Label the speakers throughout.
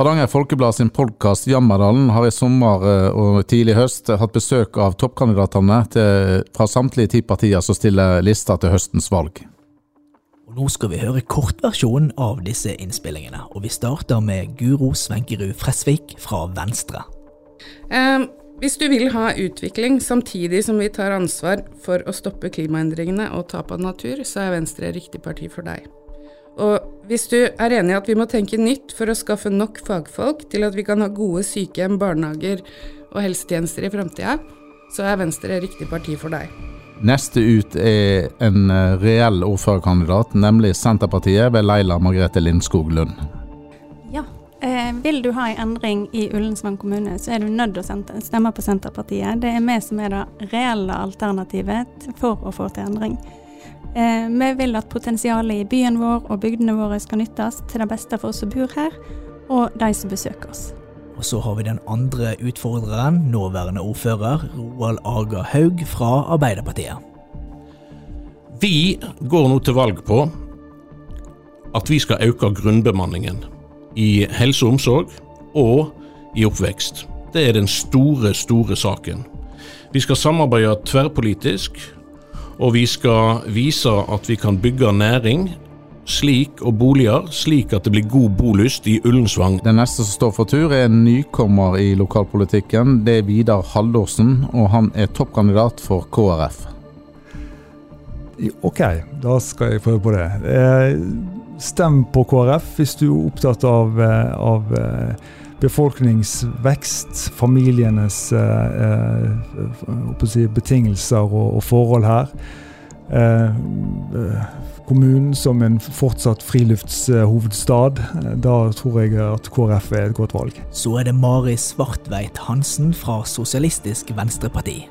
Speaker 1: Hardanger Folkeblad sin podkast Jammerdalen har i sommer eh, og tidlig høst hatt besøk av toppkandidatene til, fra samtlige ti partier som stiller lista til høstens valg.
Speaker 2: Og Nå skal vi høre kortversjonen av disse innspillingene, og vi starter med Guro Svenkerud Fresvik fra Venstre.
Speaker 3: Um, hvis du vil ha utvikling samtidig som vi tar ansvar for å stoppe klimaendringene og tap av natur, så er Venstre riktig parti for deg. Og hvis du er enig i at vi må tenke nytt for å skaffe nok fagfolk til at vi kan ha gode sykehjem, barnehager og helsetjenester i framtida, så er Venstre riktig parti for deg.
Speaker 1: Neste ut er en eh, reell ordførerkandidat, nemlig Senterpartiet ved Leila Margrethe Lindskog Lund.
Speaker 4: Ja. Eh, vil du ha en endring i Ullensvang kommune, så er du nødt til å stemme på Senterpartiet. Det er vi som er det reelle alternativet for å få til endring. Eh, vi vil at potensialet i byen vår og bygdene våre skal nyttes til det beste for oss som bor her, og de som besøker oss.
Speaker 2: Og så har vi den andre utfordreren, nåværende ordfører Roald Aga Haug fra Arbeiderpartiet.
Speaker 5: Vi går nå til valg på at vi skal øke grunnbemanningen i helse og omsorg og i oppvekst. Det er den store, store saken. Vi skal samarbeide tverrpolitisk og vi skal vise at vi kan bygge næring slik og boliger, slik at det blir god bolyst i Ullensvang.
Speaker 1: Den neste som står for tur, er en nykommer i lokalpolitikken. Det er Vidar Haldorsen, og han er toppkandidat for KrF.
Speaker 6: Ok, da skal jeg prøve på det. Eh, stem på KrF hvis du er opptatt av, eh, av eh, befolkningsvekst, familienes eh, eh si, betingelser og, og, forhold her. Eh, eh, kommunen som en fortsatt friluftshovedstad. Da tror jeg at KrF er et godt valg.
Speaker 2: Så er det Mari Svartveit Hansen fra Sosialistisk Venstreparti.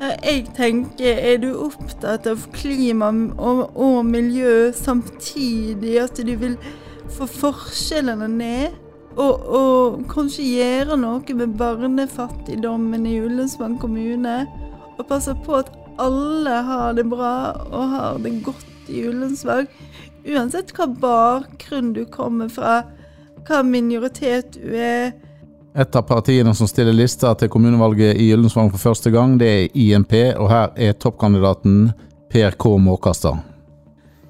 Speaker 7: Jeg tenker, er du opptatt av klima og, og miljø samtidig at du vil få forskjellene ned? Og, og, kanskje gjøre noe med barnefattigdommen i Ullensvang kommune. Og passe på at alle har det bra og har det godt i Ullensvang. Uansett hva bakgrunn du kommer fra, hva minoritet du er.
Speaker 1: Et av partiene som stiller lista til kommunevalget i Ullensvang for første gang, det er INP, og her er toppkandidaten Per K. Måkastad.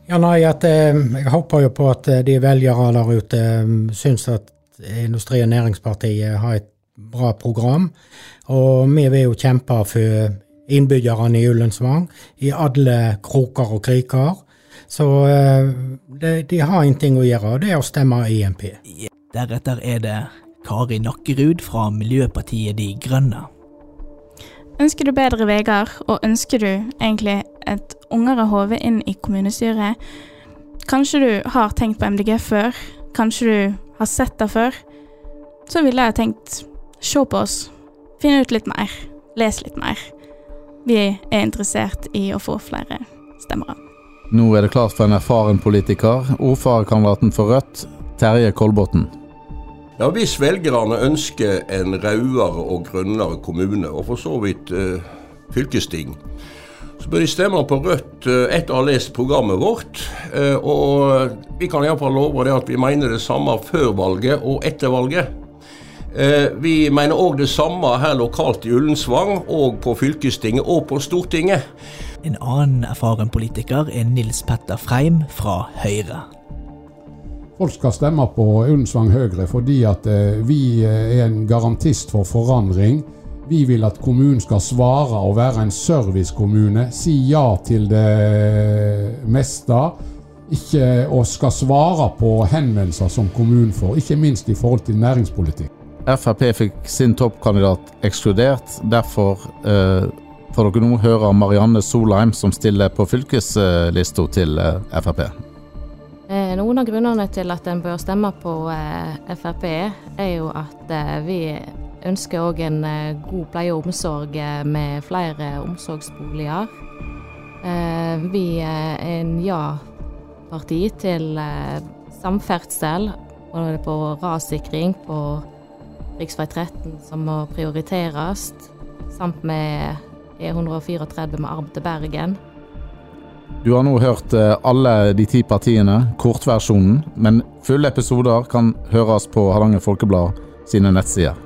Speaker 8: Ja, nei, at, eh, Jeg håper jo på at eh, de velgere der ute eh, syns at Industri- og Næringspartiet har et bra program. Og vi vil jo kjempe for innbyggerne i Ullensvang i alle kroker og kriker. Så eh, de, de har en ting å gjøre, og det er å stemme IMP.
Speaker 2: Deretter er det Kari Nakkerud fra Miljøpartiet De Grønne.
Speaker 9: Ønsker du bedre veier, og ønsker du egentlig et ungere hode inn i kommunestyret? Kanskje du har tenkt på MDG før? Kanskje du har sett det før, så ville jeg tenkt se på oss, finne ut litt mer, les litt mer. Vi er interessert i å få flere stemmere.
Speaker 1: Nå er det klart for en erfaren politiker, ordførerkandidaten for Rødt, Terje Kolbotn.
Speaker 10: Ja, Hvis velgerne ønsker en rødere og grønnere kommune, og for så vidt eh, fylkesting, så bør de stemme på Rødt eh, etter å ha lest programmet vårt. Eh, og vi kan iallfall love det at vi mener det samme før valget og etter valget. Eh, vi mener òg det samme her lokalt i Ullensvang, og på fylkestinget og på Stortinget.
Speaker 2: En annen erfaren politiker er Nils Petter Freim fra Høyre.
Speaker 11: Folk skal stemme på Ullensvang Høyre fordi at vi er en garantist for forandring vi vil at kommunen skal svare og være en servicekommune. Si ja til det meste. Ikke, og skal svare på henvendelser som kommunen får, ikke minst i forhold til næringspolitikk.
Speaker 1: Frp fikk sin toppkandidat ekskludert. Derfor eh, får dere nå høre Marianne Solheim, som stiller på fylkeslista til eh, Frp.
Speaker 12: Eh, noen av grunnene til at en bør stemme på eh, Frp, er jo at eh, vi ønsker òg en eh, god pleie og omsorg eh, med flere omsorgsboliger. Eh, vi er en ja-parti til samferdsel, både på rassikring på rv. 13 som må prioriteres, samt med E134 med arm til Bergen.
Speaker 1: Du har nå hørt alle de ti partiene, kortversjonen, men fulle episoder kan høres på Hardanger Folkeblad sine nettsider.